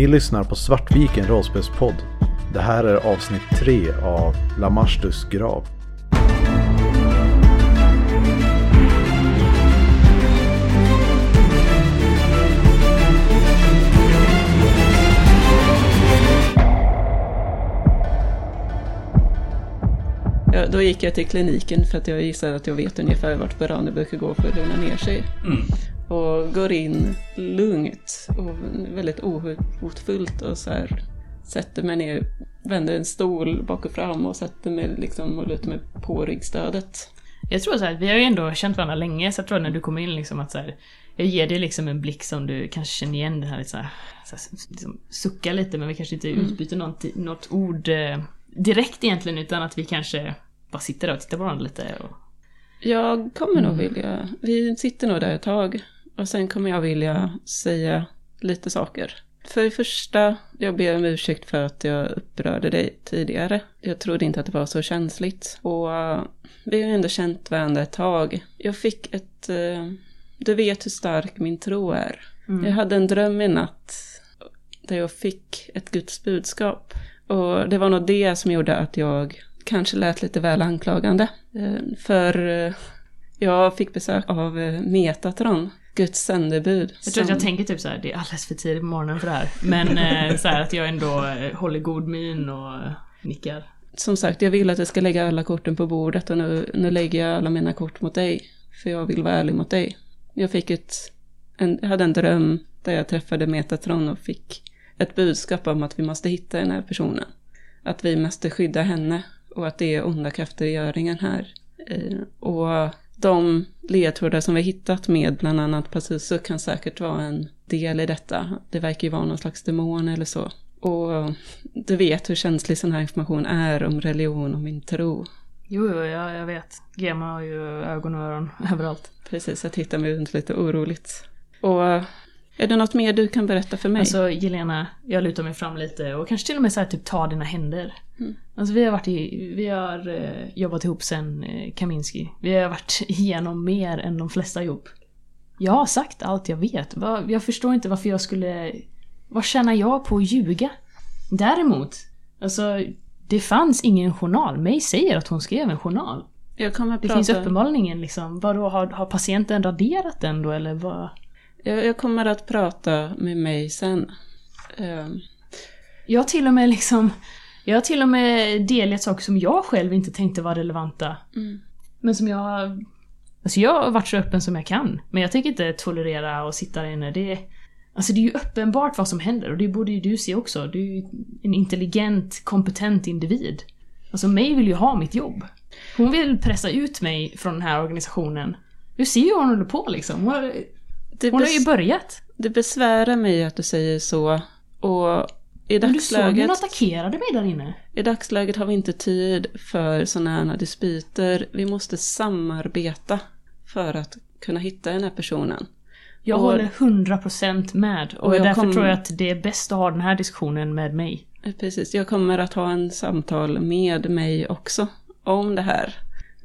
Ni lyssnar på Svartviken rollspelspodd. Det här är avsnitt 3 av Lamastus grav. Ja, då gick jag till kliniken för att jag gissade att jag vet ungefär vart Berane brukar gå för att lugna ner sig. Och går in lugnt och väldigt ohotfullt och så här sätter mig ner, vänder en stol bak och fram och sätter mig liksom och lutar mig på ryggstödet. Jag tror så här, vi har ju ändå känt varandra länge, så jag tror när du kommer in liksom att så här, jag ger dig liksom en blick som du kanske känner igen, den här lite så här, så här liksom, sucka lite men vi kanske inte utbyter något, något ord eh, direkt egentligen utan att vi kanske bara sitter där och tittar på varandra lite. Och... Jag kommer nog vilja, vi sitter nog där ett tag och sen kommer jag vilja säga lite saker. För det första, jag ber om ursäkt för att jag upprörde dig tidigare. Jag trodde inte att det var så känsligt. Och eh, vi har ju ändå känt varandra ett tag. Jag fick ett... eh, du vet hur stark min tro är. Jag hade en dröm i natt där jag fick ett Guds budskap. Och det var nog det som gjorde att jag kanske lät lite väl anklagande. Eh, För jag fick besök av Metatron, Guds sändebud. Jag tror att som- jag tänker typ så här, det är alldeles för tidigt på morgonen för det här. Men eh, så här att jag ändå eh, håller god min och eh, nickar. Som sagt, jag vill att jag ska lägga alla korten på bordet och nu, nu lägger jag alla mina kort mot dig. För jag vill vara ärlig mot dig. Jag fick ett, en, jag hade en dröm där jag träffade Metatron och fick ett budskap om att vi måste hitta den här personen. Att vi måste skydda henne och att det är onda krafter i göringen här. Och de ledtrådar som vi hittat med bland annat Pazuzu kan säkert vara en del i detta. Det verkar ju vara någon slags demon eller så. Och du vet hur känslig sån här information är om religion och min tro. Jo, jo, jag, jag vet. Gema har ju ögon och öron överallt. Precis, jag tittar mig runt lite oroligt. Och är det något mer du kan berätta för mig? Alltså Jelena, jag lutar mig fram lite och kanske till och med så här, typ ta dina händer. Mm. Alltså vi har varit i, vi har eh, jobbat ihop sen eh, Kaminski. Vi har varit igenom mer än de flesta ihop. Jag har sagt allt jag vet. Va, jag förstår inte varför jag skulle... Vad tjänar jag på att ljuga? Däremot, alltså det fanns ingen journal. May säger att hon skrev en journal. Det prata... finns uppenbarligen ingen liksom, vadå har, har patienten raderat den då eller vad? Jag, jag kommer att prata med mig sen. Ehm, Jag har till och med liksom... Jag har till och med delgett saker som jag själv inte tänkte var relevanta. Mm. Men som jag... Alltså jag har varit så öppen som jag kan. Men jag tänker inte tolerera och sitta där inne. Det är, alltså det är ju uppenbart vad som händer och det borde ju du se också. Du är ju en intelligent, kompetent individ. Alltså mig vill ju ha mitt jobb. Hon vill pressa ut mig från den här organisationen. Du ser ju vad hon håller på liksom. Det, hon har ju börjat. det besvärar mig att du säger så. Och i Men du såg dagsläget, hon attackerade mig där inne. i dagsläget har vi inte tid för sådana här dispyter. Vi måste samarbeta för att kunna hitta den här personen. Jag Och- håller 100% med. Och, Och jag därför kom- tror jag att det är bäst att ha den här diskussionen med mig. Precis, jag kommer att ha en samtal med mig också om det här.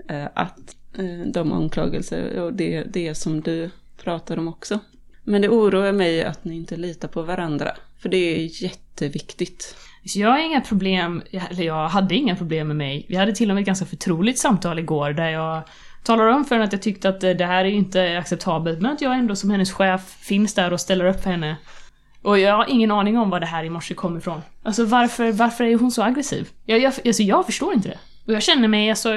Eh, Att eh, de anklagelser och det, det som du pratar om också. Men det oroar mig att ni inte litar på varandra. För det är jätteviktigt. Så jag har inga problem, eller jag hade inga problem med mig. Vi hade till och med ett ganska förtroligt samtal igår där jag talade om för henne att jag tyckte att eh, det här är ju inte acceptabelt men att jag ändå som hennes chef finns där och ställer upp för henne. Och jag har ingen aning om var det här i morse kom ifrån. Alltså varför, varför är hon så aggressiv? Jag, jag, alltså jag förstår inte det. Och jag känner mig, alltså,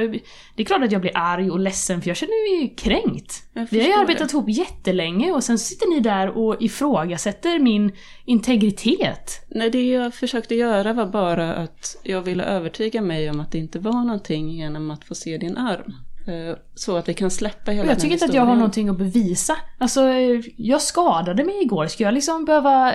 det är klart att jag blir arg och ledsen för jag känner mig kränkt. Vi har ju arbetat det. ihop jättelänge och sen sitter ni där och ifrågasätter min integritet. Nej, det jag försökte göra var bara att jag ville övertyga mig om att det inte var någonting genom att få se din arm. Eh, Så att vi kan släppa hela jag den tycker inte att jag har någonting att bevisa. Alltså, jag skadade mig igår. Ska jag liksom behöva...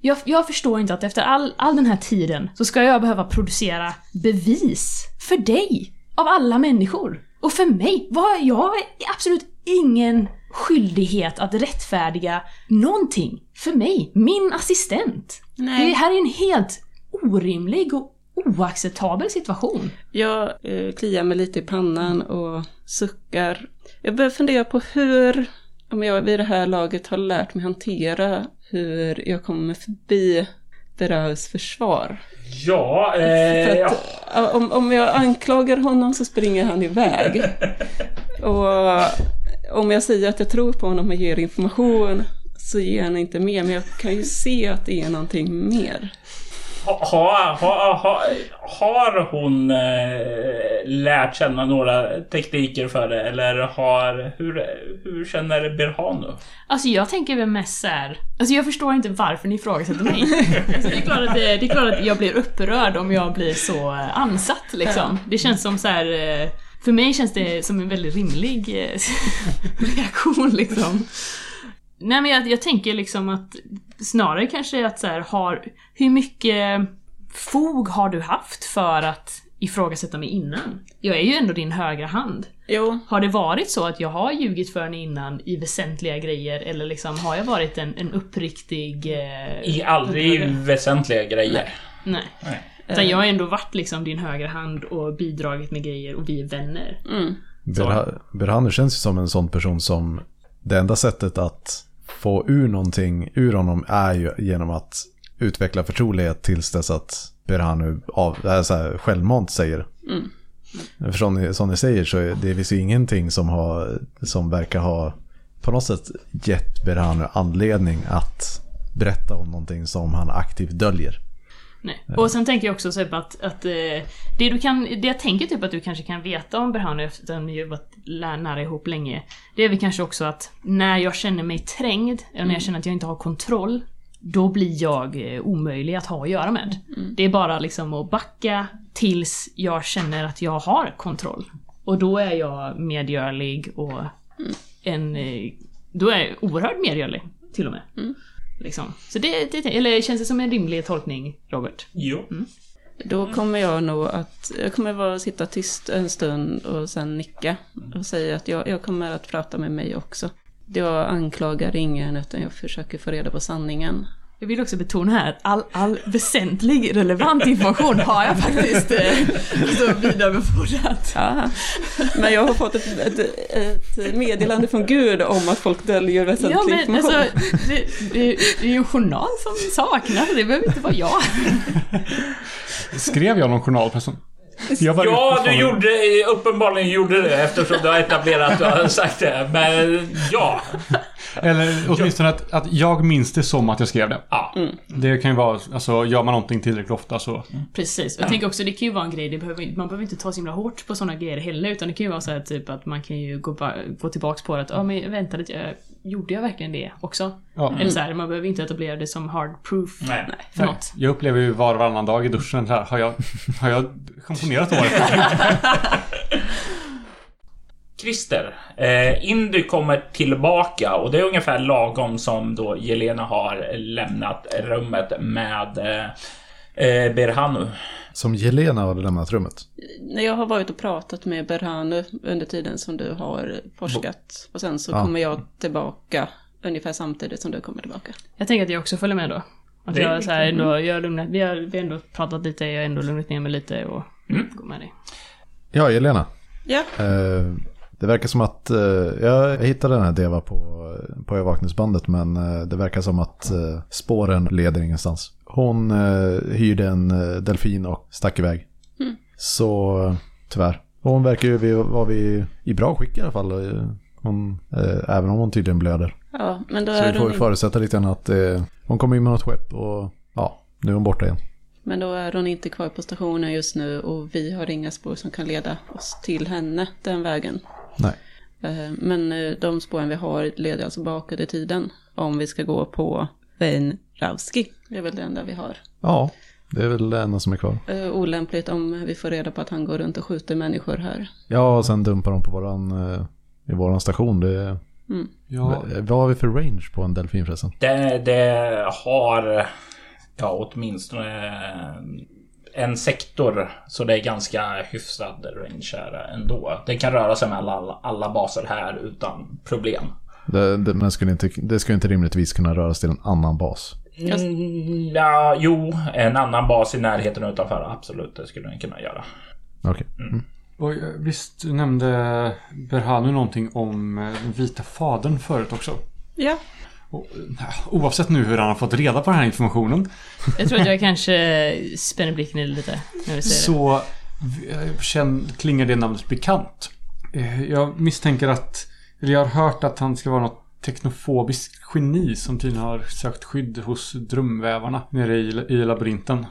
Jag, jag förstår inte att efter all, all den här tiden så ska jag behöva producera bevis för dig. Av alla människor. Och för mig. Vad, jag har absolut ingen skyldighet att rättfärdiga någonting. För mig. Min assistent. Nej. Det här är en helt orimlig och oacceptabel situation. Jag eh, kliar mig lite i pannan och suckar. Jag börjar fundera på hur, om jag vid det här laget har lärt mig hantera hur jag kommer förbi Berahus försvar. Ja, eh, att, ja, om, om jag anklagar honom så springer han iväg. Och om jag säger att jag tror på honom och ger information så ger han inte mer. Men jag kan ju se att det är någonting mer. Ha, ha, ha, ha, har hon eh, lärt känna några tekniker för det? Eller har... Hur, hur känner Berhanu? Alltså jag tänker väl mest så här. Alltså jag förstår inte varför ni ifrågasätter mig. Alltså det, är klart att det, det är klart att jag blir upprörd om jag blir så eh, ansatt liksom. Det känns som så här. eh, För mig känns det som en väldigt rimlig eh, reaktion liksom. Nej men jag, jag tänker liksom att snarare kanske att så här, har, hur mycket fog har du haft för att ifrågasätta mig innan? Jag är ju ändå din högra hand. Jo, Har det varit så att jag har ljugit för henne innan i väsentliga grejer eller liksom har jag varit en, en uppriktig... Eh, I aldrig väsentliga grejer. Nej. Nej. Utan jag har ändå varit liksom din högra hand och bidragit med grejer och vi är vänner. mm, Berha- Berhanu känns ju som en sån person som det enda sättet att få ur någonting ur honom är ju genom att utveckla förtrolighet tills dess att Berhanu av, så här, självmant säger. mm. För som ni, som ni säger så är det finns ju ingenting som, har, som verkar ha på något sätt gett Berhanu anledning att berätta om någonting som han aktivt döljer. Nej. Och sen tänker jag också typ att, att eh, det, du kan, det jag tänker typ att du kanske kan veta om Berhanu eftersom har varit nära ihop länge. Det är väl kanske också att när jag känner mig trängd, eller när jag känner att jag inte har kontroll, då blir jag eh, omöjlig att ha att göra med. Det är bara liksom att backa tills jag känner att jag har kontroll. Och då är jag medgörlig och en... eh, Då är jag oerhört medgörlig, till och med. Liksom. Så det, det eller känns det som en rimlig tolkning, Robert? Jo. Då kommer jag nog att, jag kommer bara sitta tyst en stund och sen nicka och säga att jag, jag kommer att prata med mig också. Jag anklagar ingen utan jag försöker få reda på sanningen. Jag vill också betona här att all, all väsentlig relevant information har jag faktiskt eh, så vidarebefordrat. Ja. Men jag har fått ett, ett, ett meddelande från Gud om att folk döljer väsentlig Ja men information. alltså, det, det, det är ju en journal som saknas, det behöver inte vara jag. Skrev jag någon journal Ja, du gjorde, uppenbarligen gjorde det eftersom du har etablerat att du har sagt det. Men ja. Eller åtminstone att, att jag minns det som att jag skrev det. ja. Det kan ju vara, alltså gör man någonting tillräckligt ofta så... Precis, och jag tänker också det kan ju vara en grej, det behöver, man behöver inte ta så himla hårt på sådana grejer heller utan det kan ju vara så här typ att man kan ju gå, gå tillbaks på det att ja men vänta lite, jag, gjorde jag verkligen det också? Ja. Eller så här, man behöver inte etablera det som hard proof Nej. för något. Jag upplever ju var och varannan dag i duschen så här, har jag, har jag schamponerat håret? Christer, eh, Indy kommer tillbaka och det är ungefär lagom som då Jelena har lämnat rummet med eh, eh, Berhanu. Som Jelena har lämnat rummet. När jag har varit och pratat med Berhanu under tiden som du har forskat och sen så Ja. kommer jag tillbaka ungefär samtidigt som du kommer tillbaka. Jag tänker att jag också följer med då. Att Det jag så här ändå, jag har lugnat, vi har, vi har ändå pratat lite, jag har ändå lugnat ner mig lite och går med dig. Ja, Jelena. Ja, Eh, det verkar som att, eh, jag hittade den här Deva på, på övervakningsbandet men eh, det verkar som att eh, spåren leder ingenstans. Hon eh, hyrde en eh, delfin och stack iväg. Så eh, tyvärr. Hon verkar ju vi- vara vid, i bra skick i alla fall. eh, Hon, eh, även om hon tydligen blöder. ja men då Så är vi får hon ju förutsätta lite grann att eh, hon kommer in med något skepp och ja, nu är hon borta igen. Men då är hon inte kvar på stationen just nu och vi har inga spår som kan leda oss till henne den vägen. Nej. Eh, Men de spåren vi har leder alltså bakåt i tiden. Om vi ska gå på Vein Rauski. Det är väl det enda vi har. Ja, det är väl det enda som är kvar. Eh, Olämpligt om vi får reda på att han går runt och skjuter människor här. Ja, och sen dumpar de på våran, eh, i våran station. Det, Ja, Vad har vi för range på en delfin förresten? Det, det har ja, åtminstone en sektor så det är ganska hyfsad range här ändå. Det kan röra sig mellan alla, alla baser här utan problem. Det, det, men skulle inte, det skulle inte rimligtvis kunna röras till en annan bas. Mm, ja, jo, en annan bas i närheten utanför. Absolut, det skulle den kunna göra. Okej. och eh, visst nämnde Berhanu någonting om eh, den vita fadern förut också? Ja, Och, eh, oavsett nu hur han har fått reda på den här informationen. Jag tror att jag kanske spänner blicken i det lite när vi säger det. Så känn, klingar det namnet bekant. Jag misstänker att, eller jag har hört att han ska vara något teknofobiskt geni som tydligen har sökt skydd hos drömvävarna nere i, i labyrinten.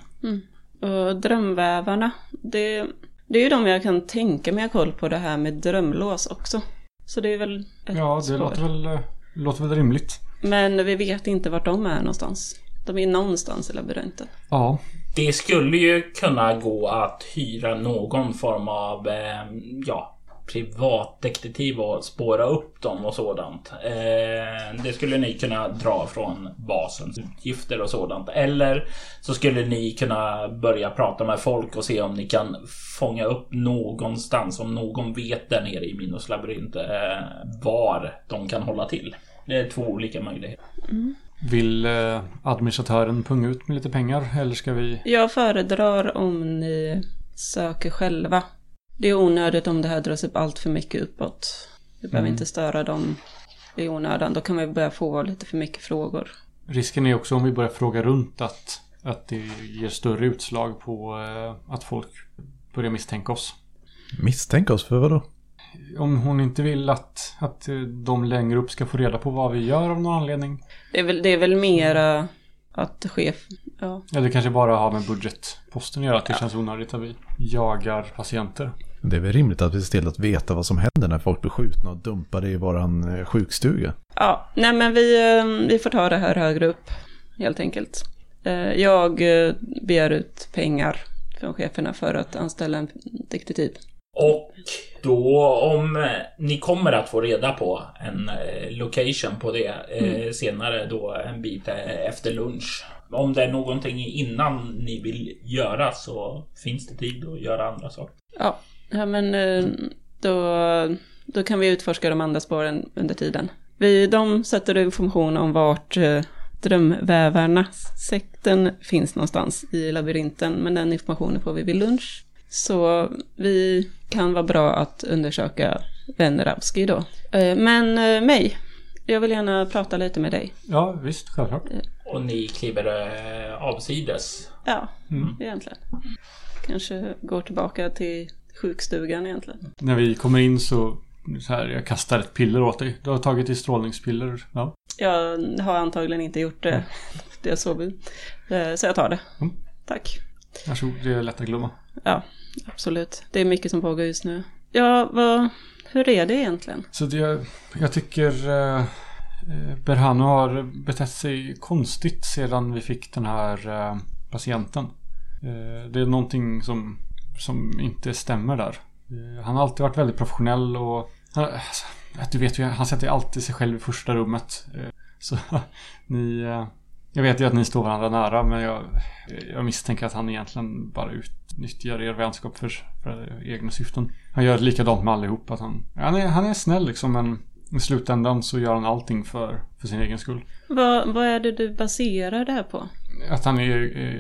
Och drömvävarna, det, det är ju de jag kan tänka mig ha koll på det här med drömlås också. Så det är väl ett Ja, det spår. låter väl, låter väl rimligt. Men vi vet inte vart de är någonstans. De är någonstans i labyrinten. Ja, Det skulle ju kunna gå att hyra någon form av eh, ja, privatdetektiv och spåra upp dem och sådant. Eh, det skulle ni kunna dra från basens utgifter och sådant. Eller så skulle ni kunna börja prata med folk och se om ni kan fånga upp någonstans, om någon vet där nere i Minos labyrint, eh, var de kan hålla till. Det är två olika möjligheter. vill eh, administratören punga ut med lite pengar eller ska vi? Jag föredrar om ni söker själva. Det är onödigt om det här dras upp allt för mycket uppåt. Vi behöver inte störa dem i onödan. Då kan vi börja få lite för mycket frågor. Risken är också om vi börjar fråga runt att, att det ger större utslag på eh, att folk börjar misstänka oss. Misstänka oss för vad då? Om hon inte vill att, att eh, de längre upp ska få reda på vad vi gör av någon anledning. Det är väl, det är väl mera att chef... Ja. Eller kanske bara har med budgetposten att göra. Att det känns onödigt att vi jagar patienter. Det är väl rimligt att vi ser till att veta vad som händer när folk blir skjutna och dumpade i våran eh, sjukstuga. Ja, nej men vi, eh, vi får ta det här högre upp. Helt enkelt. Eh, Jag begär ut pengar från cheferna för att anställa en detektiv. Och då om ni kommer att få reda på en location på det eh, senare då en bit efter lunch. Om det är någonting innan ni vill göra så finns det tid att göra andra saker. Ja, ja men eh, då, då kan vi utforska de andra spåren under tiden. Vi, de sätter information om vart eh, drömvävarna, sekten, finns någonstans i labyrinten. Men den informationen får vi vid lunch. Så vi kan vara bra att undersöka Veneravski då. Eh, Men mig, jag vill gärna prata lite med dig. Ja, visst, självklart. Och ni kliver avsides. Ja, egentligen. Kanske går tillbaka till sjukstugan egentligen. När vi kommer in så, så här, jag kastar ett piller åt dig. Du har tagit ditt strålningspiller. Ja. Jag har antagligen inte gjort det. Det såg vi. Eh, Så jag tar det. Mm. Tack. Varsågod, det är lätt att glömma. Ja, absolut. Det är mycket som pågår just nu. Ja, vad, hur är det egentligen? Så det, jag tycker eh, eh, Berhanu har betett sig konstigt sedan vi fick den här eh, patienten. Eh, det är någonting som, som inte stämmer där. Eh, han har alltid varit väldigt professionell och han, alltså, du vet ju, han sätter alltid sig själv i första rummet. Eh, så ni... Jag vet ju att ni står varandra nära men jag, jag misstänker att han egentligen bara utnyttjar er vänskap för, för egna syften. Han gör likadant med allihop. Att han, han, är, han är snäll liksom men i slutändan så gör han allting för, för sin egen skull. Vad, vad är det du baserar det här på? Att han är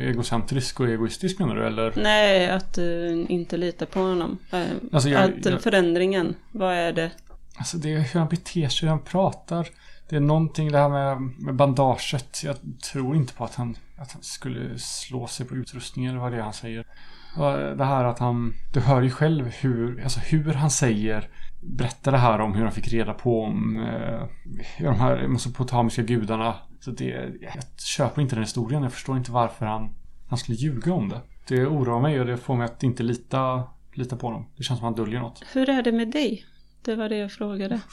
egocentrisk och egoistisk menar du eller? Nej, att du inte litar på honom. Eh, Alltså, jag- att jag- förändringen, vad är det? Alltså det är hur han beter sig, hur han pratar. Det är någonting det här med, med bandaget. Jag tror inte på att han, att han skulle slå sig på utrustningen eller vad det är han säger. Det här att han, du hör ju själv hur, alltså hur han säger, berättar det här om hur han fick reda på om eh, de här mesopotamiska gudarna. Så det, jag köper inte den historien, jag förstår inte varför han, han skulle ljuga om det. Det oroar mig och det får mig att inte lita, lita på honom. Det känns som att han döljer något. Hur är det med dig? Det var det jag frågade.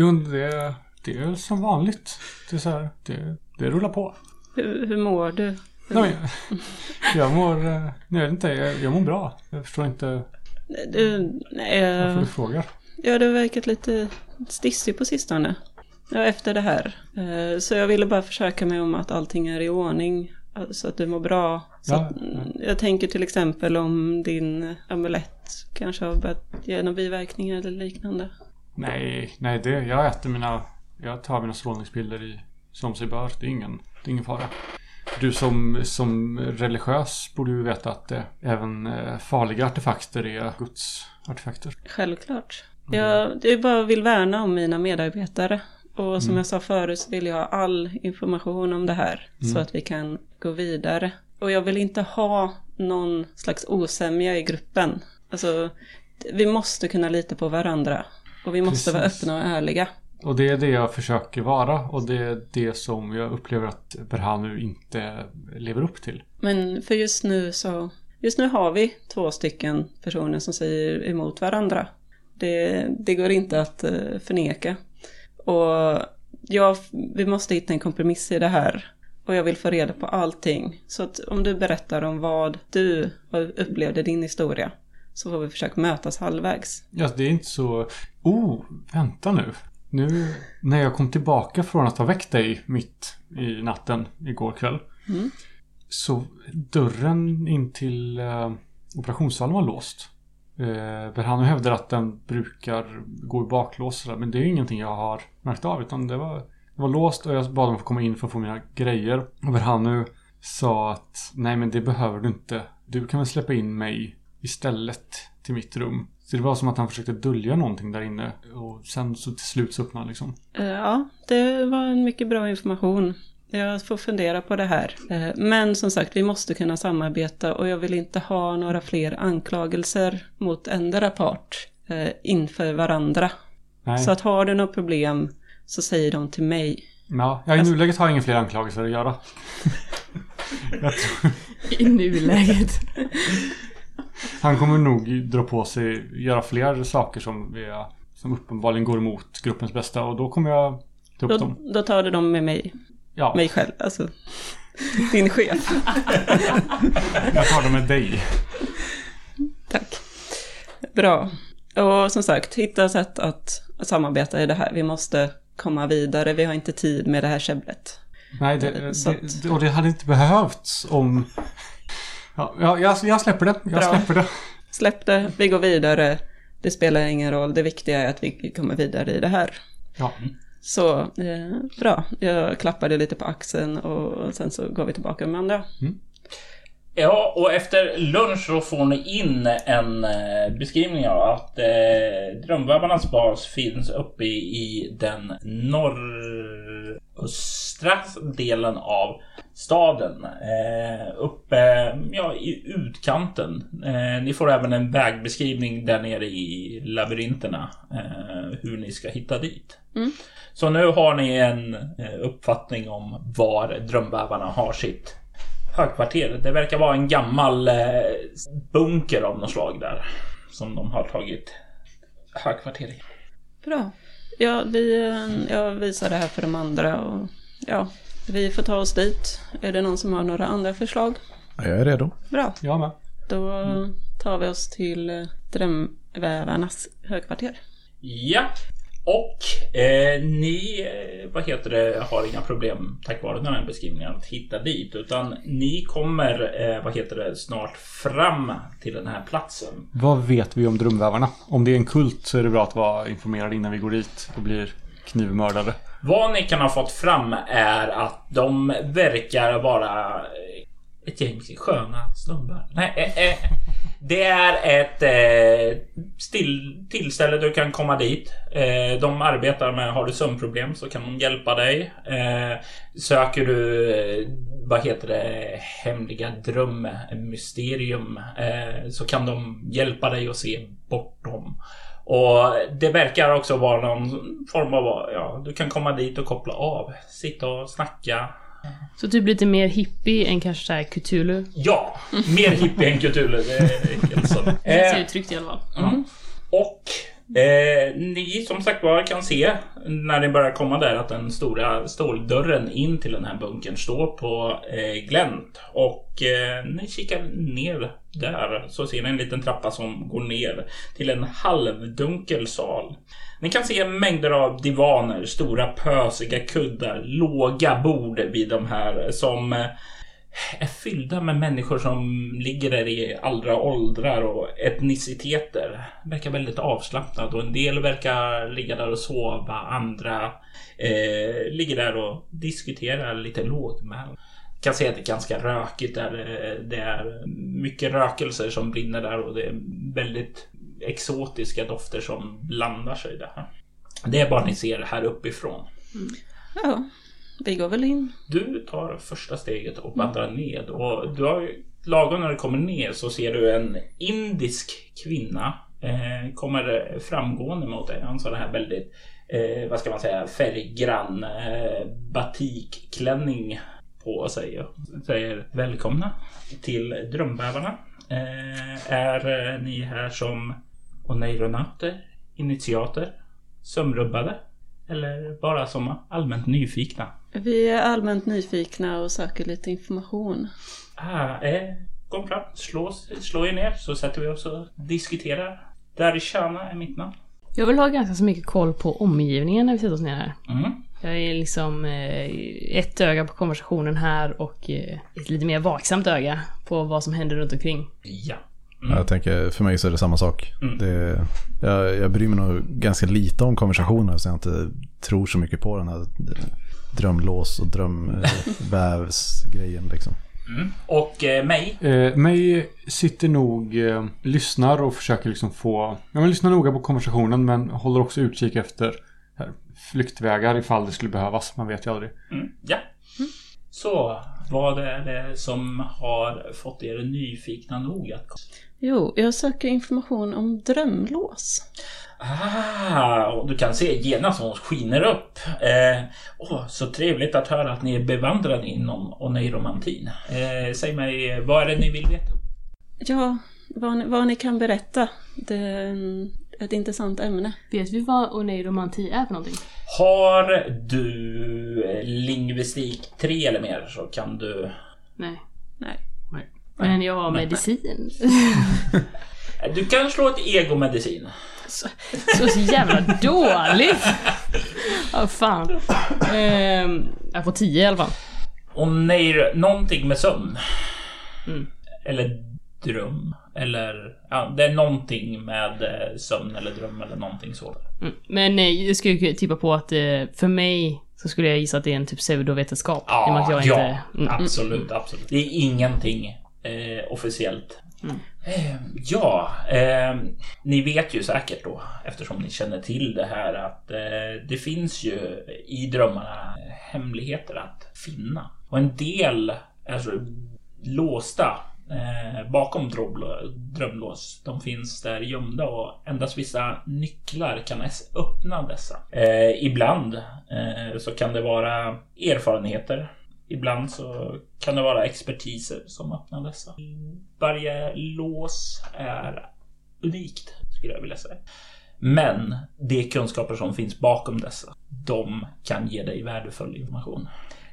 Jo, det, det är som vanligt. Det är så här, det, det rullar på. Hur, hur mår du? Nej, men, jag mår, eh, nej, jag vet inte, jag, jag mår bra. Jag förstår inte Du, nej, varför jag, du frågar. Ja, du har verkat lite stissig på sistone. Ja, efter det här. Eh, Så jag ville bara försöka mig om att allting är i ordning. eh, Så att du mår bra. Så Ja, mm, Jag tänker till exempel om din amulett kanske har börjat ge några biverkningar eller liknande. Nej, nej, det, jag äter mina, jag tar mina strålningspiller i, som sig bör. Det är ingen, det är ingen fara. Du som, som religiös borde ju veta att det, även eh, farliga artefakter är Guds artefakter. Självklart. Jag, jag bara vill värna om mina medarbetare. Och som jag sa förut så vill jag ha all information om det här. Så att vi kan gå vidare. Och jag vill inte ha någon slags osämja i gruppen. Alltså, vi måste kunna lita på varandra. Och vi måste vara Precis. öppna och ärliga. Och det är det jag försöker vara och det är det som jag upplever att Berhanu inte lever upp till. Men för just nu så, just nu har vi två stycken personer som säger emot varandra. Det, det går inte att eh, förneka. Och ja, vi måste hitta en kompromiss i det här. Och jag vill få reda på allting. Så att om du berättar om vad du upplevde din historia. Så får vi försöka mötas halvvägs. Ja, det är inte så... Oh, vänta nu. Nu när jag kom tillbaka från att ha väckt dig mitt i natten igår kväll. Mm. Så dörren in till eh, operationssalen var låst. Eh, för Berhanu hävdar att den brukar gå i baklås. sådär, Men det är ju ingenting jag har märkt av. Utan det var, det var låst och jag bad dem få komma in för att få mina grejer. Och Berhanu sa att nej men det behöver du inte. Du kan väl släppa in mig istället till mitt rum. Så det var som att han försökte dölja någonting där inne. Och sen så till slut så öppnade han liksom. Eh, ja, det var en mycket bra information. Jag får fundera på det här. Eh, Men som sagt, vi måste kunna samarbeta och jag vill inte ha några fler anklagelser mot ändra part eh, inför varandra. Nej. Så att har du något problem så säg dem till mig. Ja, jag i nuläget har jag inga fler anklagelser att göra. tror, I nuläget. han kommer nog dra på sig, göra fler saker som, vi, som uppenbarligen går emot gruppens bästa. Och då kommer jag ta upp Då, dem. då tar du dem med mig, Ja, mig själv, alltså din chef. jag tar dem med dig. Tack. Bra. Och som sagt, hitta sätt att samarbeta i det här. Vi måste komma vidare, vi har inte tid med det här käbblet. Nej, det, det, att- det, och det hade inte behövts om... Ja, jag, jag släpper det. Jag Bra. släpper det. Släpp det, vi går vidare. Det spelar ingen roll, det viktiga är att vi kommer vidare i det här. Ja. Så eh, bra, jag klappade lite på axeln och sen så går vi tillbaka med andra. Mm. Ja, och efter lunch så får ni in en eh, beskrivning av att eh, Drömvävarnas bas finns uppe i, i den norröstra delen av staden. Eh, uppe ja, i utkanten. Eh, ni får även en vägbeskrivning där nere i labyrinterna. Eh, hur ni ska hitta dit. Så nu har ni en eh, uppfattning om var Drömvävarna har sitt högkvarter. Det verkar vara en gammal eh, bunker av något slag där. Som de har tagit högkvarter i. Bra. Ja, vi, eh, jag visar det här för de andra och ja, vi får ta oss dit. Är det någon som har några andra förslag? Ja, Jag är redo. Bra, Jag med. då tar vi oss till eh, Drömvävarnas högkvarter. Ja. Och eh, ni, eh, vad heter det, har inga problem tack vare den här beskrivningen att hitta dit. Utan ni kommer, eh, vad heter det, snart fram till den här platsen. Vad vet vi om drömvävarna? Om det är en kult så är det bra att vara informerad innan vi går dit och blir knivmördade. Vad ni kan ha fått fram är att de verkar vara ett gäng sköna snubbar. Nej, eh, eh, det är ett eh, still, tillställe du kan komma dit. Eh, de arbetar med, har du sömnproblem så kan de hjälpa dig. Eh, söker du, eh, vad heter det, hemliga drömmysterium eh, så kan de hjälpa dig att se bortom. Och det verkar också vara någon form av, ja, du kan komma dit och koppla av. Sitta och snacka. Så typ lite mer hippie än kanske såhär Cthulhu. Ja, mer hippie än Cthulhu. Det är helt så. Det ser Eh, uttryckt i alla fall. ja. Och eh, ni som sagt var kan se när ni börjar komma där att den stora ståldörren in till den här bunkern står på eh, glänt. Och eh, ni kikar ner där så ser ni en liten trappa som går ner till en halvdunkel sal. Ni kan se mängder av divaner, stora pösiga kuddar, låga bord vid de här som eh, är fyllda med människor som ligger där i allra åldrar och etniciteter. Verkar väldigt avslappnat och en del verkar ligga där och sova. Andra eh, ligger där och diskuterar lite lågmält. Kan se att det är ganska rökigt där. Eh, det är mycket rökelser som brinner där och det är väldigt exotiska dofter som blandar sig där. Det är bara ni ser här uppifrån. Ja, vi går väl in. Du tar första steget och vandrar ned och du har lagom när du kommer ner så ser du en indisk kvinna eh, kommer framgående mot dig. Han har den här väldigt, eh, vad ska man säga, färggrann eh, batikklänning på sig och säger välkomna till Drömbävarna. Eh, är eh, ni här som oneironauter, initiater, sömnrubbade eller bara som allmänt nyfikna? Vi är allmänt nyfikna och söker lite information. Ah, eh, kom fram, slå, slå er ner så sätter vi oss och diskuterar. Darishana är mitt namn. Jag vill ha ganska så mycket koll på omgivningen när vi sätter oss ner här. Mm. Jag är liksom eh, ett öga på konversationen här och eh, ett lite mer vaksamt öga på vad som händer runt omkring. Ja. Jag tänker, för mig så är det samma sak. Mm. Det, jag, jag bryr mig nog ganska lite om konversationer så jag inte tror så mycket på den här drömlås och drömvävsgrejen liksom. Mm. Och eh, mig. Eh, mig sitter nog, eh, lyssnar och försöker liksom få... Ja, men lyssnar noga på konversationen men håller också utkik efter här, flyktvägar ifall det skulle behövas. Man vet ju aldrig. Mm. Ja. Så, vad är det som har fått er nyfikna nog att Jo, jag söker information om drömlås. Ah, och du kan se genast hon skiner upp. Eh, åh, så trevligt att höra att ni är bevandrade inom oneiromantin. Eh, säg mig, vad är det ni vill veta? Ja, vad ni, vad ni kan berätta. Det är ett intressant ämne. Vet vi vad oneiromanti är för någonting? Har du lingvistik 3 eller mer så kan du... Nej. Nej. Men jag har medicin. Du kan slå ett egomedicin. Så, så jävla dåligt! Ja, fan. Ehm, jag får 10 i alla fall. Oneir, någonting med sömn. Mm. Eller dröm. Eller, ja, det är någonting med eh, sömn eller dröm eller någonting sådant. Mm. Men eh, jag skulle tippa på att eh, för mig så skulle jag gissa att det är en typ pseudovetenskap. Och Ja, jag ja inte... Mm. absolut, absolut. Det är ingenting eh, officiellt. Mm. Eh, ja, eh, ni vet ju säkert då, eftersom ni känner till det här, att eh, det finns ju i drömmarna hemligheter att finna. Och en del är så låsta eh, bakom drömlås. De finns där gömda och endast vissa nycklar kan öppna dessa. Eh, ibland eh, så kan det vara erfarenheter. Ibland så kan det vara expertiser som öppnar dessa. Varje lås är unikt, skulle jag vilja säga. Men de kunskaper som finns bakom dessa, de kan ge dig värdefull information.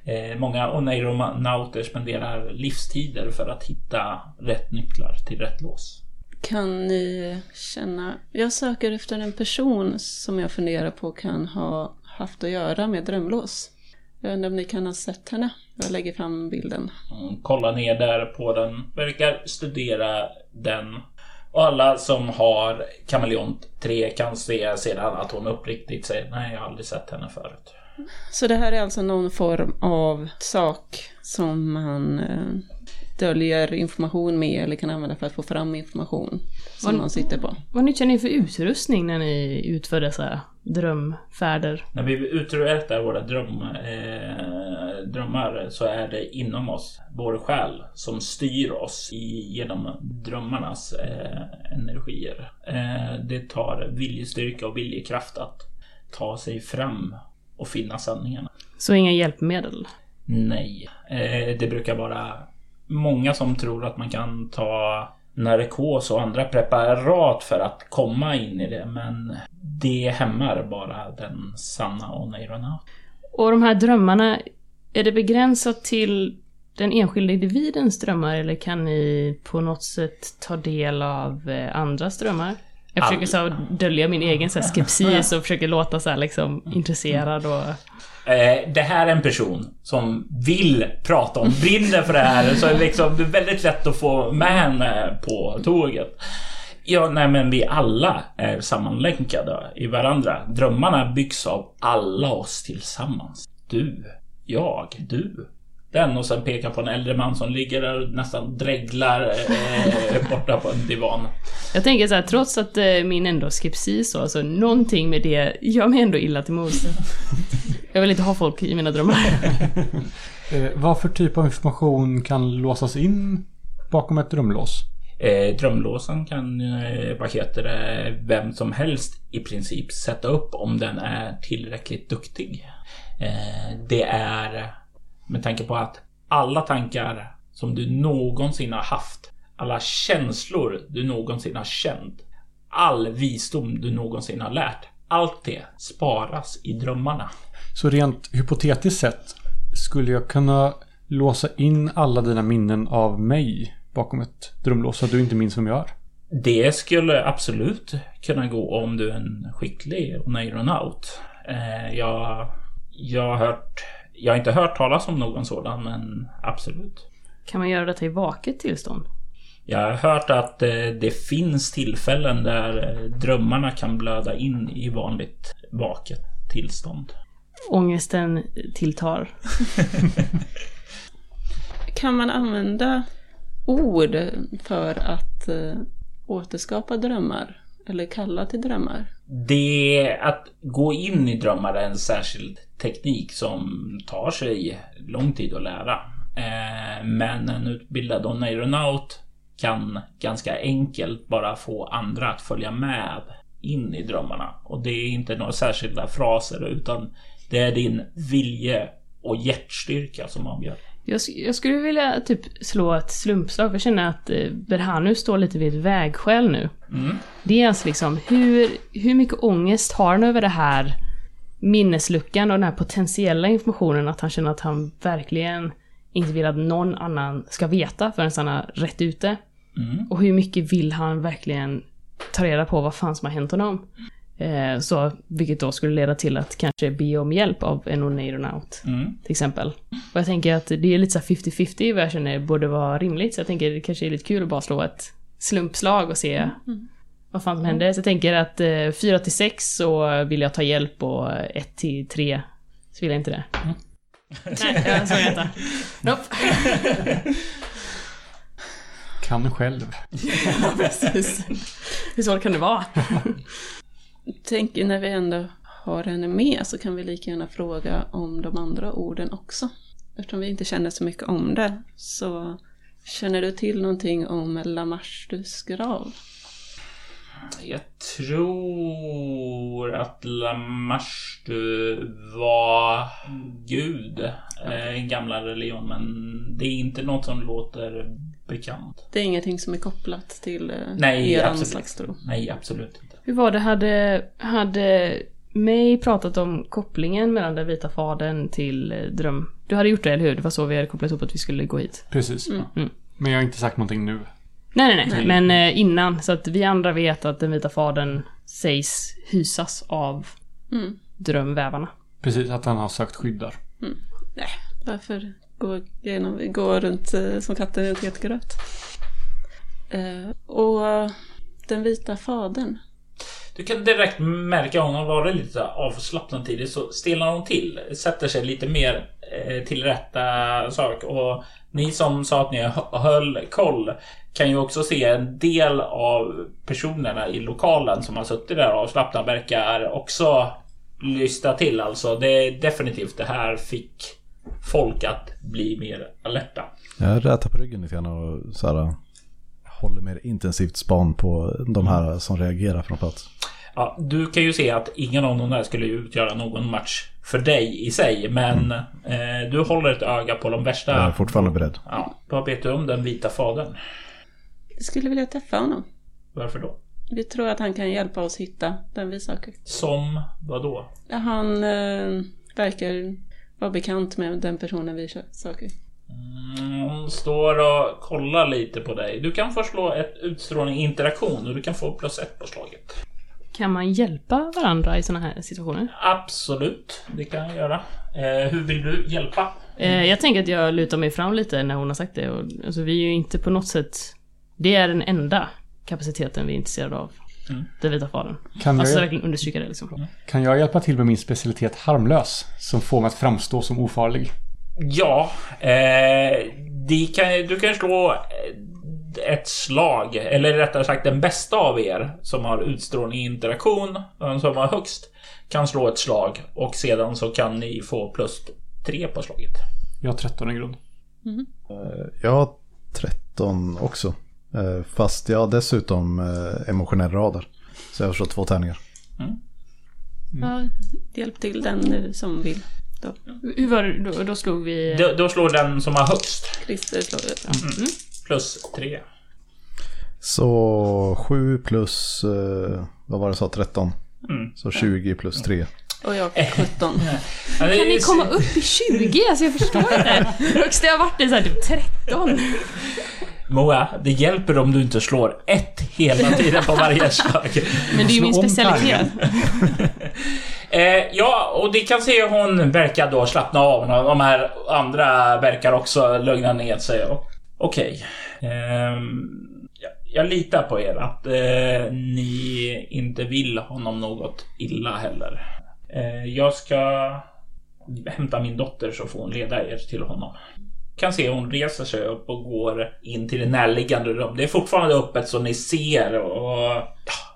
Eh, många oneironauter spenderar livstider för att hitta rätt nycklar till rätt lås. Kan ni känna... Jag söker efter en person som jag funderar på kan ha haft att göra med drömlås. Jag undrar om ni kan ha sett henne. Jag lägger fram bilden. Mm, kolla ner där på den, verkar studera den. Och alla som har kameleont 3 kan se sedan att hon uppriktigt säger nej, jag har aldrig sett henne förut. Så det här är alltså någon form av sak som man eh, döljer information med eller kan använda för att få fram information som Vad- man sitter på. Vad nyttjar ni för utrustning när ni utför dessa drömfärder? När vi uträttar våra dröm, eh, drömmar så är det inom oss, vår själ, som styr oss i, genom drömmarnas eh, energier. Eh, det tar viljestyrka och viljekraft att ta sig fram och finna sanningarna. Så inga hjälpmedel? Nej, eh, det brukar vara många som tror att man kan ta narkos och andra preparat för att komma in i det, men det hämmar bara den sanna oneironaut. Och de här drömmarna, är det begränsat till den enskilda individens drömmar eller kan ni på något sätt ta del av eh, andras drömmar? Jag försöker så dölja min egen så här, skepsis och försöker låta så här, liksom intresserad och... Eh, det här är en person som vill prata om, brinner för det här, så är liksom, det är väldigt lätt att få med henne på tåget. Ja, nej men vi alla är sammanlänkade i varandra. Drömmarna byggs av alla oss tillsammans. Du, jag, du. Den och sen pekar på en äldre man som ligger där och nästan dreglar eh, borta på en divan. Jag tänker så här, trots att eh, min ändå skepsis så, alltså någonting med det gör mig ändå illa till mods. Jag vill inte ha folk i mina drömmar. Eh, vad för typ av information kan låsas in bakom ett drömlås? Eh, drömlåsen kan, eh, vad heter det, vem som helst i princip sätta upp om den är tillräckligt duktig. Eh, det är med tanke på att alla tankar som du någonsin har haft, alla känslor du någonsin har känt, all visdom du någonsin har lärt, allt det sparas i drömmarna. Så rent hypotetiskt sett skulle jag kunna låsa in alla dina minnen av mig bakom ett drömlås så att du inte minns vem jag är? Det skulle absolut kunna gå om du är en skicklig oneironaut. Eh, jag, jag har hört... Jag har inte hört talas om någon sådan, men absolut. Kan man göra detta i vaket tillstånd? Jag har hört att eh, det finns tillfällen där eh, drömmarna kan blöda in i vanligt vaket tillstånd. Ångesten tilltar. Kan man använda ord för att eh, återskapa drömmar? Eller kalla till drömmar? Det att gå in i drömmar är en särskild teknik som tar sig lång tid att lära. Eh, men en utbildad oneironaut kan ganska enkelt bara få andra att följa med in i drömmarna. Och det är inte några särskilda fraser utan det är din vilje och hjärtstyrka som avgör. Jag, jag skulle vilja typ slå ett slumpslag, för jag känner att eh, Berhanu står lite vid ett vägskäl nu. Mm. Är alltså liksom, hur, hur mycket ångest har han över det här minnesluckan och den här potentiella informationen att han känner att han verkligen inte vill att någon annan ska veta förrän han är rätt ute. Mm. Och hur mycket vill han verkligen ta reda på vad fan som har hänt honom? Eh, så, vilket då skulle leda till att kanske be om hjälp av en oneironaut Mm. till exempel. Och jag tänker att det är lite så här 50-50 vad jag känner borde vara rimligt. Så jag tänker det kanske är lite kul att bara slå ett slumpslag och se vad fan som händer. Så jag tänker att eh, 4 till 6 så vill jag ta hjälp och 1 till 3 så vill jag inte det. Nej, jag såg inte. Nope. Kan själv. Precis. Hur svårt kan det vara? Tänk när vi ändå har henne med så kan vi lika gärna fråga om de andra orden också. Eftersom vi inte känner så mycket om det. Så känner du till någonting om Lamashtus grav? Jag tror att Lamashtu var gud eh, i gamla religion men det är inte något som låter bekant. Det är ingenting som är kopplat till eh, Nej, er absolut. anslagstro. Nej, absolut inte. Hur var det, hade, hade May pratat om kopplingen mellan den vita fadern till eh, dröm? Du hade gjort det, eller hur? Det var så vi hade kopplat ihop att vi skulle gå hit. Precis. Mm. Men jag har inte sagt någonting nu. Nej, nej, nej. Men eh, innan, så att vi andra vet att den vita fadern sägs hysas av Mm. drömvävarna. Precis, att han har sökt skydd där. Nej, varför gå, genom, gå runt eh, som katten runt het gröt? Eh, och den vita fadern. Du kan direkt märka om hon varit lite avslappnad tidigt så stelnar hon till. Sätter sig lite mer eh, till rätta sak. Och ni som sa att ni höll koll kan ju också se en del av personerna i lokalen som har suttit där avslappnade verkar också lysta till. Alltså det är definitivt det här fick folk att bli mer alerta. Jag rätar på ryggen lite grann och så här, håller mer intensivt span på de här som reagerar plats. Ja, du kan ju se att ingen av de där skulle utgöra någon match för dig i sig. Men eh, du håller ett öga på de värsta. Jag är fortfarande beredd. Ja, vad vet du om den vita fadern? Vi skulle vilja träffa honom. Varför då? Vi tror att han kan hjälpa oss hitta den vi söker. Som vad då? Han eh, verkar vara bekant med den personen vi söker. Mm, hon står och kollar lite på dig. Du kan få slå ett utstrålning interaktion och du kan få plus ett på slaget. Kan man hjälpa varandra i sådana här situationer? Absolut, det kan jag göra. Eh, hur vill du hjälpa? Eh, jag tänker att jag lutar mig fram lite när hon har sagt det. Och, alltså, vi är ju inte på något sätt... Det är den enda kapaciteten vi är intresserade av. Mm. Den vita fadern. Kan Alltså jag, verkligen understryka det liksom. kan jag hjälpa till med min specialitet harmlös? Som får mig att framstå som ofarlig. Ja, eh, de kan, du kan slå ett slag, eller rättare sagt den bästa av er som har utstrålning interaktion, den som har högst, kan slå ett slag och sedan så kan ni få plus tre på slaget. Jag har 13 i grund. Jag har 13 också. Eh, Fast jag har dessutom eh, emotionell radar. Så jag har slått två tärningar. Ja, hjälp till den nu som vill. Då. Hur var det? Då, då slog vi... Då, då slår den som har högst Christer slår ut. plus tre. Så 7 plus, eh, vad var det sa, 13. Mm. Så 20 plus 3. Och jag 17. Ja, det Kan ni komma upp i 20? Alltså jag förstår inte. Högsta jag varit är såhär typ 13. Moa, det hjälper om du inte slår ett hela tiden på varje slag. Men det är ju min specialitet. Eh, ja, och det kan se hon verkar då slappna av. och De här andra verkar också lugna ner sig. Okej. Ehm, jag, jag litar på er att eh, ni inte vill honom något illa heller. Eh, jag ska hämta min dotter så får hon leda er till honom. Kan se hon reser sig upp och går in till det närliggande rum. Det är fortfarande öppet så ni ser och ja,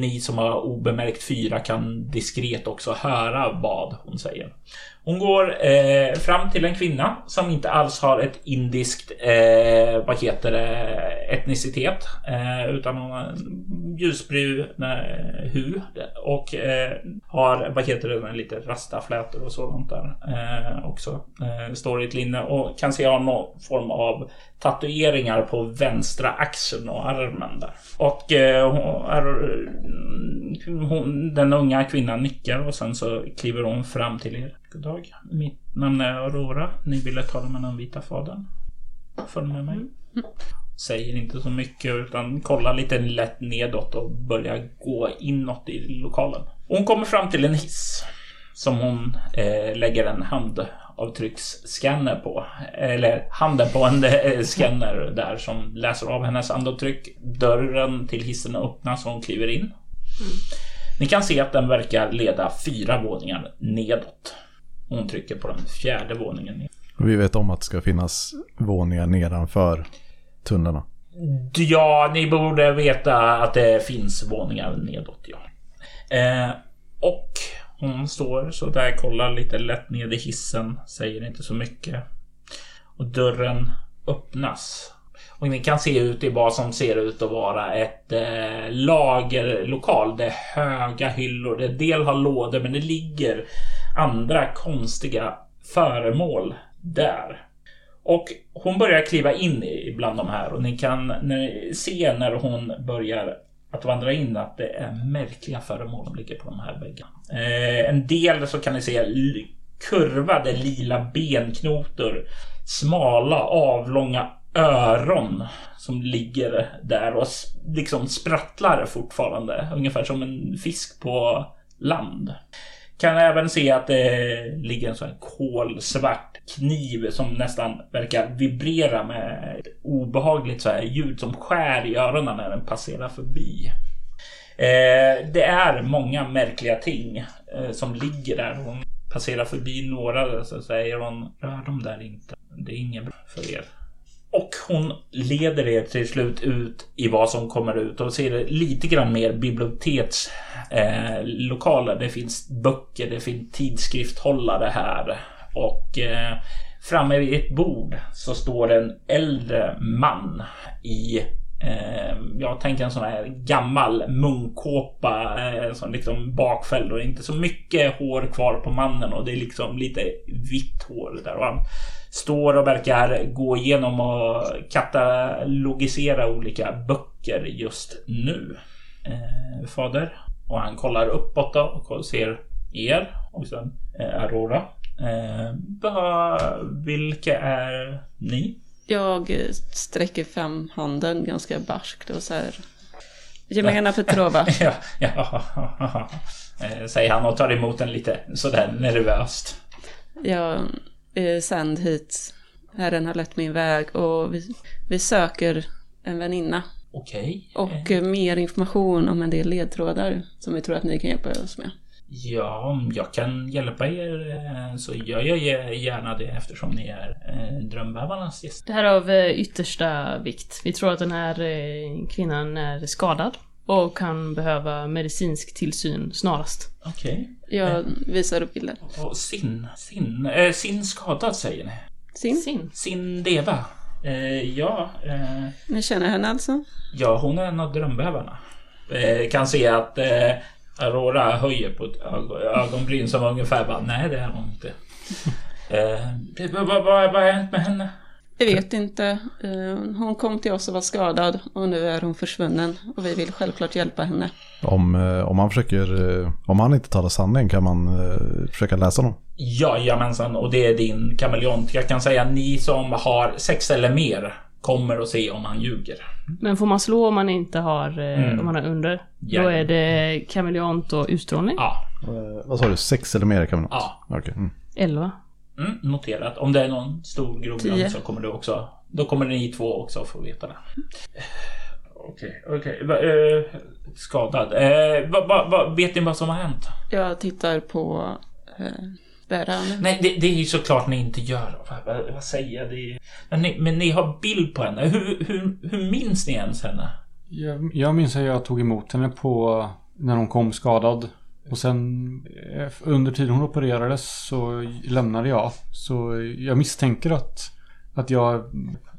ni som har obemärkt fyra kan diskret också höra vad hon säger. Hon går eh, fram till en kvinna som inte alls har ett indiskt eh, vad heter det, etnicitet. Eh, utan hon har ljusbrun eh, hud och eh, har vad heter det, lite rastaflätor och sådant där eh, också. Eh, står i ett linne och kan se ha någon form av tatueringar på vänstra axeln och armen där. Och eh, hon, är, mm, hon, den unga kvinnan nickar och sen så kliver hon fram till er. Dag. Mitt namn är Aurora. Ni ville tala med den vita fadern. Följ med mig. Säger inte så mycket utan kollar lite lätt nedåt och börjar gå inåt i lokalen. Hon kommer fram till en hiss. Som hon eh, lägger en handavtrycksscanner på. Eller handen på en eh, scanner där som läser av hennes andavtryck. Dörren till hissen öppnas och hon kliver in. Ni kan se att den verkar leda fyra våningar nedåt. Hon trycker på den fjärde våningen. vi vet om att det ska finnas våningar nedanför tunnlarna. Ja, ni borde veta att det finns våningar nedåt, ja. Eh, och hon står så där, kollar lite lätt ned i hissen, säger inte så mycket. Och dörren öppnas. Och ni kan se ut i vad som ser ut att vara ett eh, lagerlokal. Det är höga hyllor. En del har lådor men det ligger andra konstiga föremål där. Och hon börjar kliva in bland de här och ni kan se när hon börjar att vandra in att det är märkliga föremål som ligger på de här väggarna. Eh, en del så kan ni se kurvade lila benknotor, smala avlånga öron som ligger där och liksom sprattlar fortfarande. Ungefär som en fisk på land. Kan även se att det ligger en sån kolsvart kniv som nästan verkar vibrera med ett obehagligt så här ljud som skär i öronen när den passerar förbi. Eh, det är många märkliga ting eh, som ligger där. Hon passerar förbi några så säger hon rör dem där inte. Det är inget bra för er. Och hon leder er till slut ut i vad som kommer ut och ser lite grann mer bibliotekslokaler. Eh, det finns böcker, det finns tidskriftshållare här. Och eh, framme vid ett bord så står en äldre man i Eh, jag tänker en sån här gammal munkåpa, eh, som liksom bakfälld och inte så mycket hår kvar på mannen och det är liksom lite vitt hår där. Och han står och verkar gå igenom och katalogisera olika böcker just nu. Eh, fader. Och han kollar uppåt då och ser er och sen eh, Aurora. Eh, vilka är ni? Jag eh, sträcker fram handen ganska barskt och så här. Gemena Petrova. ja, ja, eh, säger han och tar emot den lite sådär nervöst. Jag är sänd hit. Herren har lett min väg och vi, vi söker en väninna. Okej. Och eh, mer information om en del ledtrådar som vi tror att ni kan hjälpa oss med. Ja, om jag kan hjälpa er eh, så gör jag gärna det eftersom ni är eh, drömbävarnas gäster. Det här är av eh, yttersta vikt. Vi tror att den här eh, kvinnan är skadad och kan behöva medicinsk tillsyn snarast. Okej. Jag visar upp bilden. Och sin, sin, eh, sin skadad säger ni? Sin. Sin. Sin deva? Eh, ja, eh, Ni känner henne alltså? ja, hon är en av drömbävarna. Eh, kan se att eh, Aurora höjer på ett ögon, ögonbryn som ungefär bara, nej det är hon inte. Eh, vad vad har hänt med henne? Jag vet inte. Eh, Hon kom till oss och var skadad och nu är hon försvunnen. Och vi vill självklart hjälpa henne. Om, eh, om, han försöker, eh, om han inte talar sanning kan man försöka läsa honom. Jajamensan, och det är din kameleont. Jag kan säga ni som har sex eller mer kommer att se om han ljuger. Men får man slå om man inte har, Mm. om man har under? Då Jajamän. är det kameleont och utstrålning. Ja, Eh, vad sa du, sex eller mer man Ja. Okej. Mm. 11. Mm, noterat. Om det är någon stor grogrund så kommer du också... Då kommer ni två också få veta det. Okej, okej. Va- eh, skadad. Eh, va, va, va, vet ni vad som har hänt? Jag tittar på eh, bäraren. Nej, det, det är ju såklart ni inte gör. Vad, vad, vad säger jag? Det är, men, ni, men ni har bild på henne. Hur, hur, hur minns ni ens henne? Jag, jag minns att jag tog emot henne på när hon kom skadad. Och sen eh, under tiden hon opererades så lämnade jag. Så jag misstänker att, att, jag,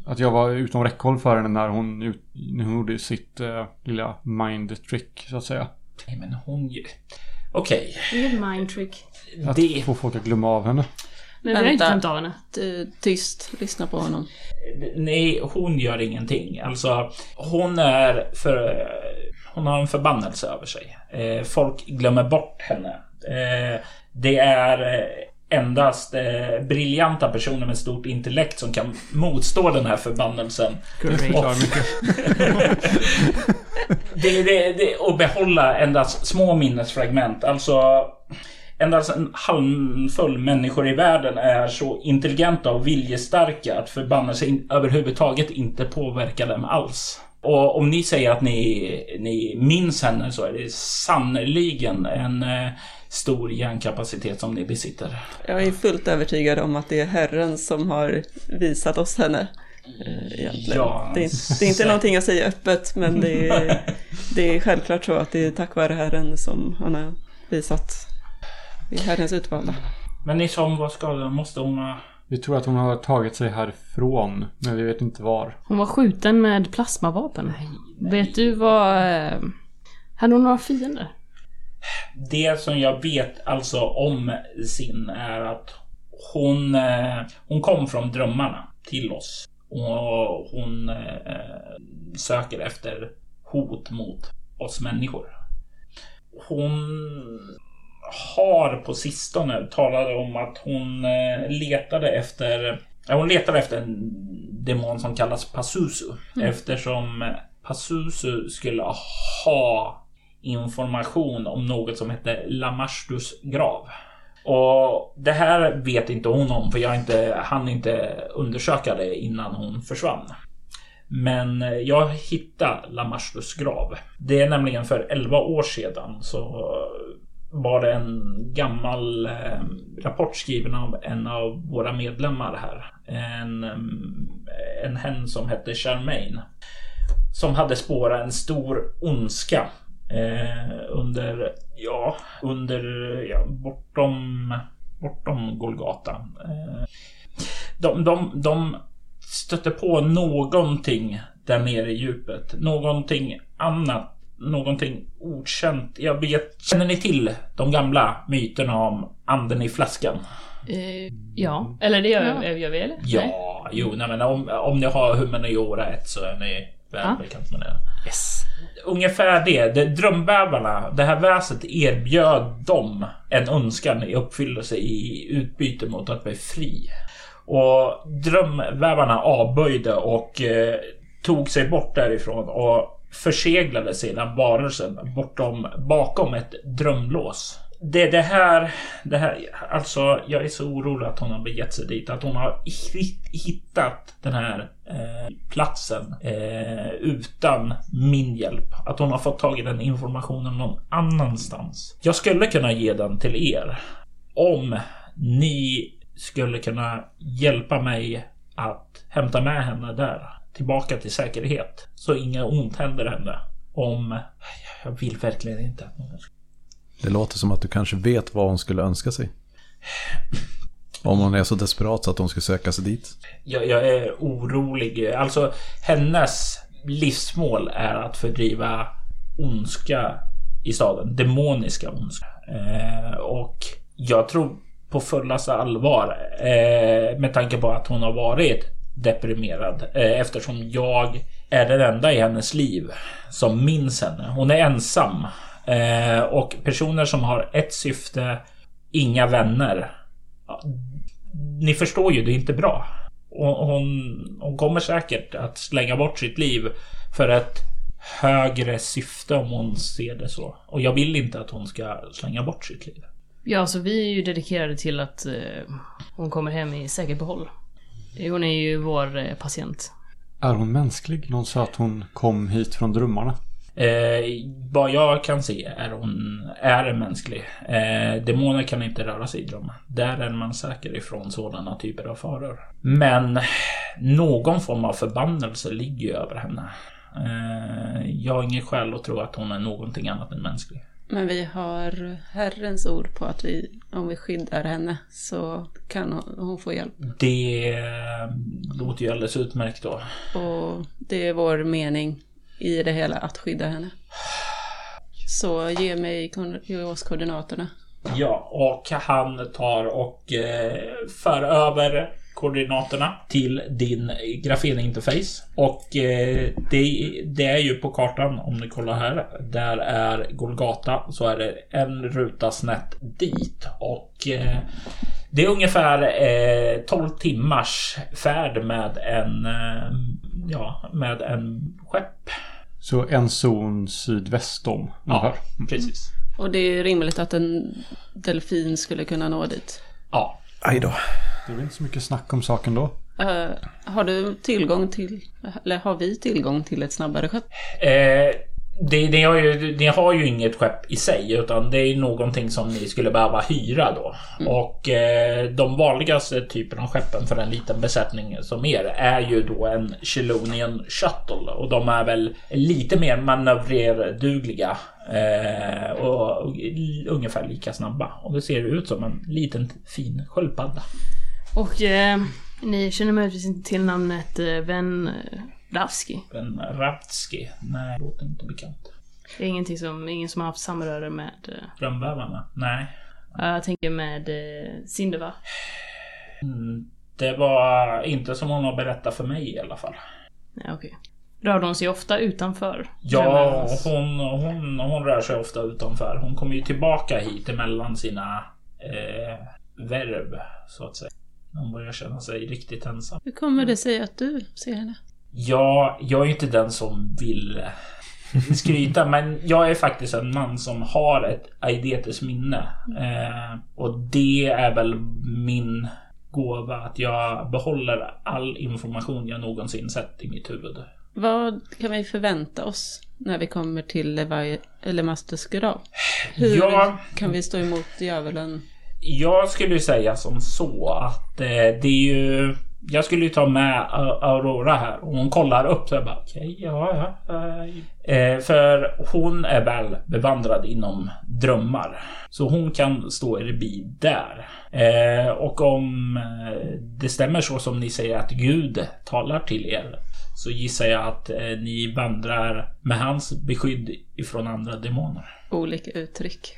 att jag var utom räckhåll för henne när hon, ut, när hon gjorde sitt eh, lilla mind trick så att säga. Nej, men hon... ju- Okej. Inget mind trick. Att Det... få folk att glömma av henne. Men vi har inte glömt av henne. Ty- Tyst, lyssna på honom. Nej, hon gör ingenting. Alltså, hon är för... Hon har en förbannelse över sig. Eh, folk glömmer bort henne. Eh, det är eh, endast eh, briljanta personer med stort intellekt som kan motstå den här förbannelsen. Mycket. Det, det, det, och behålla endast små minnesfragment. Alltså, endast en handfull människor i världen är så intelligenta och viljestarka att förbannelse överhuvudtaget inte påverkar dem alls. Och om ni säger att ni, ni minns henne så är det sannerligen en eh, stor hjärnkapacitet som ni besitter. Jag är fullt övertygad om att det är Herren som har visat oss henne. eh, Egentligen. Ja, det, är, det är inte någonting jag säger öppet, men det är, det är självklart så att det är tack vare Herren som han har visat. Det är Herrens utvalda. Men ni som var skadade, måste hon ha... Vi tror att hon har tagit sig härifrån. Men vi vet inte var. Hon var skjuten med plasmavapen. Vet du vad... Eh, hade hon några fiender? Det som jag vet alltså om sin är att hon, eh, hon kom från drömmarna till oss. Och hon eh, söker efter hot mot oss människor. Hon har på sistone talat om att hon eh, letade efter ja, hon letade efter en demon som kallas Pazuzu. Eftersom Pazuzu skulle ha information om något som hette Lamastus grav. Och det här vet inte hon om för jag inte, hann inte undersöka det innan hon försvann. Men jag hittade Lamastus grav. Det är nämligen för 11 år sedan så var det en gammal eh, rapport skriven av en av våra medlemmar här. En, eh, en hen som hette Charmaine. Som hade spårat en stor ondska eh, under, ja, under, ja, bortom, bortom Golgata. Eh, de, de, de stötte på någonting där nere i djupet. Någonting annat. Någonting okänt. Jag vet, känner ni till de gamla myterna om anden i flaskan? Eh, ja. Eller det gör, Ja. gör vi eller? Nej. Ja, jo, nej, men om, om ni har humaniora 1 så är ni väl Ja. bekant med det. Yes. Ungefär det. det drömbävarna, det här väset erbjöd dem en önskan i uppfyllelse i utbyte mot att bli fri. Och drömvävarna avböjde och eh, tog sig bort därifrån och förseglade sedan varelsen bortom, bakom ett drömlås Det, är det här, det här, alltså jag är så orolig att hon har begett sig dit. Att hon har hittat den här eh, platsen eh, utan min hjälp. Att hon har fått tag i den informationen någon annanstans. Jag skulle kunna ge den till er. Om ni skulle kunna hjälpa mig att hämta med henne där. Tillbaka till säkerhet. Så inga ont händer henne. Om... Jag vill verkligen inte att någon Det låter som att du kanske vet vad hon skulle önska sig. Om hon är så desperat så att hon ska söka sig dit. Jag, jag är orolig. Alltså hennes livsmål är att fördriva ondska i staden. Demoniska ondska. Eh, och jag tror på fullaste allvar eh, med tanke på att hon har varit deprimerad eh, eftersom jag är den enda i hennes liv som minns henne. Hon är ensam eh, och personer som har ett syfte, inga vänner. Ni förstår ju, det är inte bra. Hon, hon kommer säkert att slänga bort sitt liv för ett högre syfte om hon ser det så. Och jag vill inte att hon ska slänga bort sitt liv. Ja, alltså vi är ju dedikerade till att eh, hon kommer hem i säkert behåll. Hon är ju vår eh, patient. Är hon mänsklig? Någon sa att hon kom hit från drömmarna. Eh, vad jag kan se är hon är mänsklig. Eh, demoner kan inte röra sig i drömmar. Där är man säker ifrån sådana typer av faror. Men någon form av förbannelse ligger ju över henne. Eh, jag har inget skäl att tro att hon är någonting annat än mänsklig. Men vi har Herrens ord på att vi, om vi skyddar henne så kan hon, hon få hjälp. Det låter ju alldeles utmärkt då. Och det är vår mening i det hela att skydda henne. Så ge mig ge oss koordinaterna. Ja, och han tar och eh, för över koordinaterna till din grafeninterface. Och eh, det, det, är ju på kartan om ni kollar här. Där är Golgata. Så är det en ruta snett dit. Och eh, det är ungefär eh, 12 timmars färd med en, eh, ja, med en skepp. Så en zon sydväst om? Ja, precis. Och det är rimligt att en delfin skulle kunna nå dit? Ja. Aj då. Det är väl inte så mycket snack om saken då. Uh, har du tillgång till, eller har vi tillgång till ett snabbare skepp? Eh, det, det har ju, ni har ju inget skepp i sig utan det är någonting som ni skulle behöva hyra då. Mm. Och eh, de vanligaste typerna av skeppen för en liten besättning som er är ju då en Chelonian Shuttle och de är väl lite mer manövrerdugliga eh, och, och, ungefär lika snabba. Och det ser ut som en liten fin sköldpadda. Och eh, ni känner möjligtvis inte till namnet eh, Ven Ravski? Ven Ravski? Nej, låter inte bekant. Det är ingenting som, ingen som har haft samröre med... Eh, Drömvävarna? Nej. Jag tänker med eh, Sindeva. Mm, det var inte som hon har berättat för mig i alla fall. Nej, okej. Okay. Rörde hon sig ofta utanför? Ja, hon, hon, hon rör sig ofta utanför. Hon kommer ju tillbaka hit emellan sina eh, verb, så att säga. Hon börjar känna sig riktigt ensam. Hur kommer det sig att du ser henne? Ja, jag är ju inte den som vill skryta, men jag är faktiskt en man som har ett aidetes minne. Eh, och det är väl min gåva, att jag behåller all information jag någonsin sett i mitt huvud. Vad kan vi förvänta oss när vi kommer till Levi, eller Masters grav? Hur ja, kan vi stå emot djävulen? Jag skulle säga som så att eh, det är ju jag skulle ju ta med Aurora här och hon kollar upp så jag bara okej, okay, ja, ja. Eh. eh, för hon är väl bevandrad inom drömmar. Så hon kan stå er bil där. Eh, och om eh, det stämmer så som ni säger att Gud talar till er så gissar jag att eh, ni vandrar med hans beskydd ifrån andra demoner. Olika uttryck.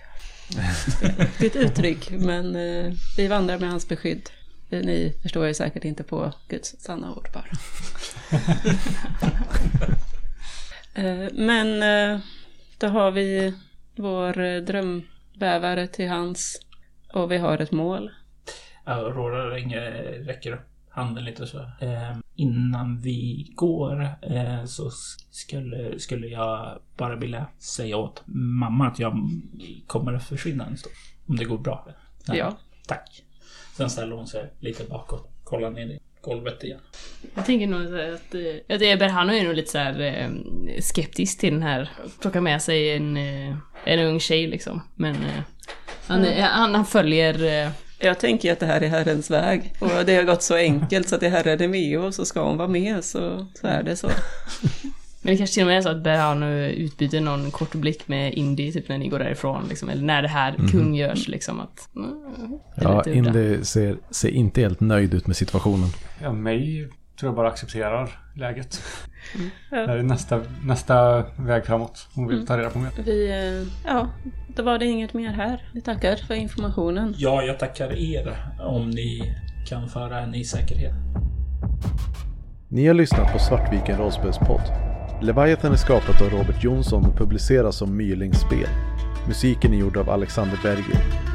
Det är ett uttryck, men eh, vi vandrar med hans beskydd. Ni förstår ju säkert inte på Guds sanna ord bara. Eh, men eh, då har vi vår drömbävare till hans och vi har ett mål. Aurora ringer, räcker upp handen lite så. innan vi går eh, så skulle, skulle jag bara vilja säga åt mamma att jag kommer att försvinna en stund. Om det går bra. Ja. Tack. Sen ställer hon sig lite bakåt. Kollar ner i golvet igen. Jag tänker nog här att, eh, att Eberhano är nog lite så här eh, skeptisk till den här, plocka med sig en, eh, en ung tjej liksom. Men han, eh, han, han följer Jag tänker att det här är Herrens väg. Och det har gått så enkelt så att det Herren är med och så ska hon vara med så, så är det så. Men det kanske till och med är så att Berhano utbyter någon kort blick med Indy typ när ni går därifrån liksom, eller när det här kungörs liksom att... Mm, Ja. Indy ser, ser inte helt nöjd ut med situationen. Ja, mig tror jag bara accepterar läget. Ja. Det är nästa, nästa väg framåt. Hon vill ta reda på mer. Vi, eh, ja, då var det inget mer här. Vi tackar för informationen. Ja, jag tackar er om ni kan föra henne i säkerhet. Ni har lyssnat på Svartviken rollspelspodd. Leviathan är skapat av Robert Jonsson och publiceras som Mylings spel. Musiken är gjord av Alexander Berger.